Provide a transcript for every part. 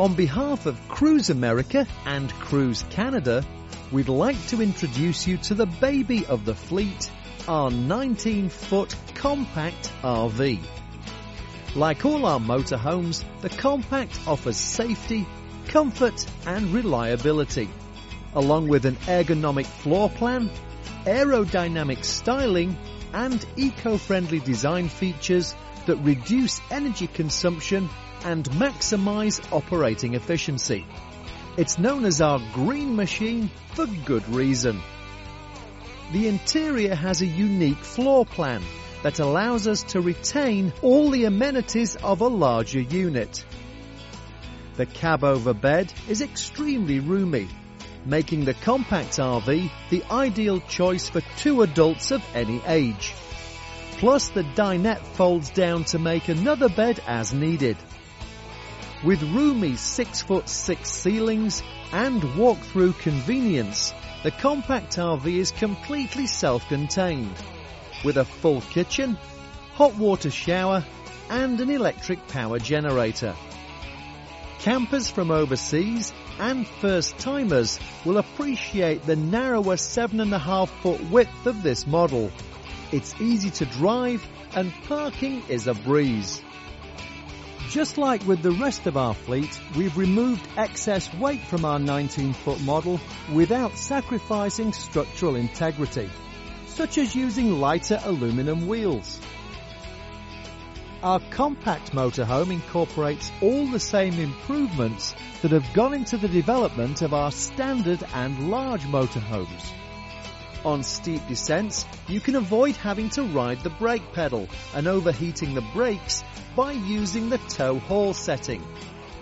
On behalf of Cruise America and Cruise Canada, we'd like to introduce you to the baby of the fleet, our 19 foot compact RV. Like all our motorhomes, the compact offers safety, comfort and reliability, along with an ergonomic floor plan, aerodynamic styling and eco-friendly design features that reduce energy consumption and maximize operating efficiency. It's known as our green machine for good reason. The interior has a unique floor plan that allows us to retain all the amenities of a larger unit. The cab over bed is extremely roomy, making the compact RV the ideal choice for two adults of any age. Plus the dinette folds down to make another bed as needed. With roomy 6 foot 6 ceilings and walk-through convenience, the compact RV is completely self-contained with a full kitchen, hot water shower and an electric power generator. Campers from overseas and first timers will appreciate the narrower 7.5 foot width of this model. It's easy to drive and parking is a breeze. Just like with the rest of our fleet, we've removed excess weight from our 19 foot model without sacrificing structural integrity such as using lighter aluminum wheels. Our compact motorhome incorporates all the same improvements that have gone into the development of our standard and large motorhomes. On steep descents, you can avoid having to ride the brake pedal and overheating the brakes by using the tow haul setting,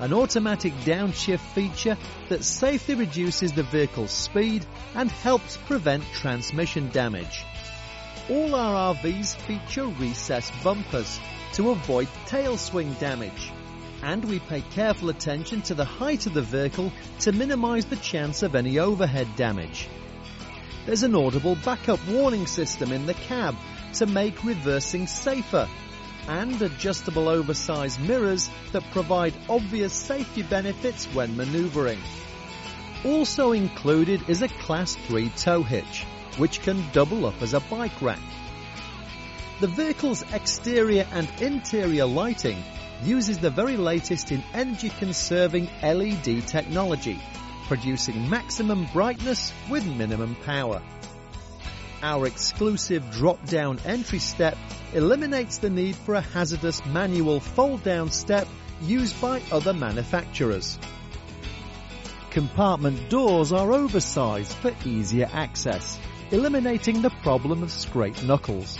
an automatic downshift feature that safely reduces the vehicle's speed and helps prevent transmission damage. All our RVs feature recessed bumpers to avoid tail swing damage. And we pay careful attention to the height of the vehicle to minimise the chance of any overhead damage. There's an audible backup warning system in the cab to make reversing safer and adjustable oversized mirrors that provide obvious safety benefits when maneuvering. Also included is a class 3 tow hitch, which can double up as a bike rack. The vehicle's exterior and interior lighting uses the very latest in energy conserving LED technology, producing maximum brightness with minimum power. Our exclusive drop-down entry step eliminates the need for a hazardous manual fold-down step used by other manufacturers. Compartment doors are oversized for easier access, eliminating the problem of scraped knuckles.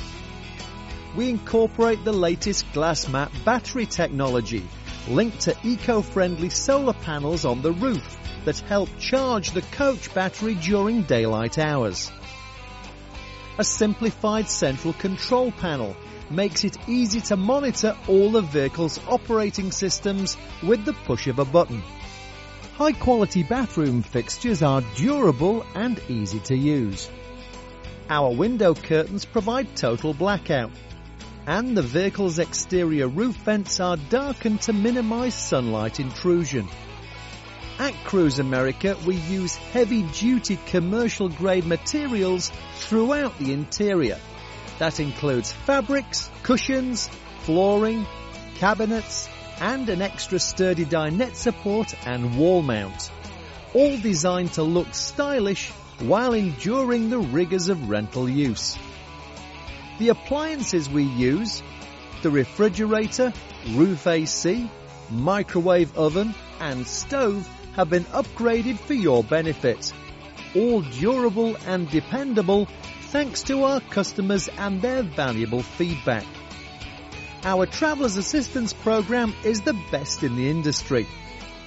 We incorporate the latest glass mat battery technology linked to eco-friendly solar panels on the roof that help charge the coach battery during daylight hours. A simplified central control panel makes it easy to monitor all the vehicle's operating systems with the push of a button. High quality bathroom fixtures are durable and easy to use. Our window curtains provide total blackout and the vehicle's exterior roof vents are darkened to minimize sunlight intrusion. At Cruise America, we use heavy duty commercial grade materials throughout the interior. That includes fabrics, cushions, flooring, cabinets, and an extra sturdy dinette support and wall mount. All designed to look stylish while enduring the rigors of rental use. The appliances we use, the refrigerator, roof AC, microwave oven and stove have been upgraded for your benefit. All durable and dependable thanks to our customers and their valuable feedback. Our Traveller's Assistance Program is the best in the industry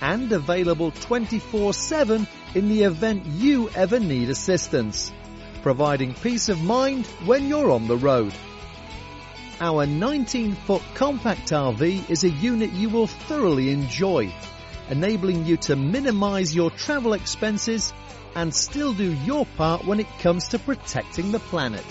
and available 24-7 in the event you ever need assistance, providing peace of mind when you're on the road. Our 19 foot compact RV is a unit you will thoroughly enjoy enabling you to minimize your travel expenses and still do your part when it comes to protecting the planet.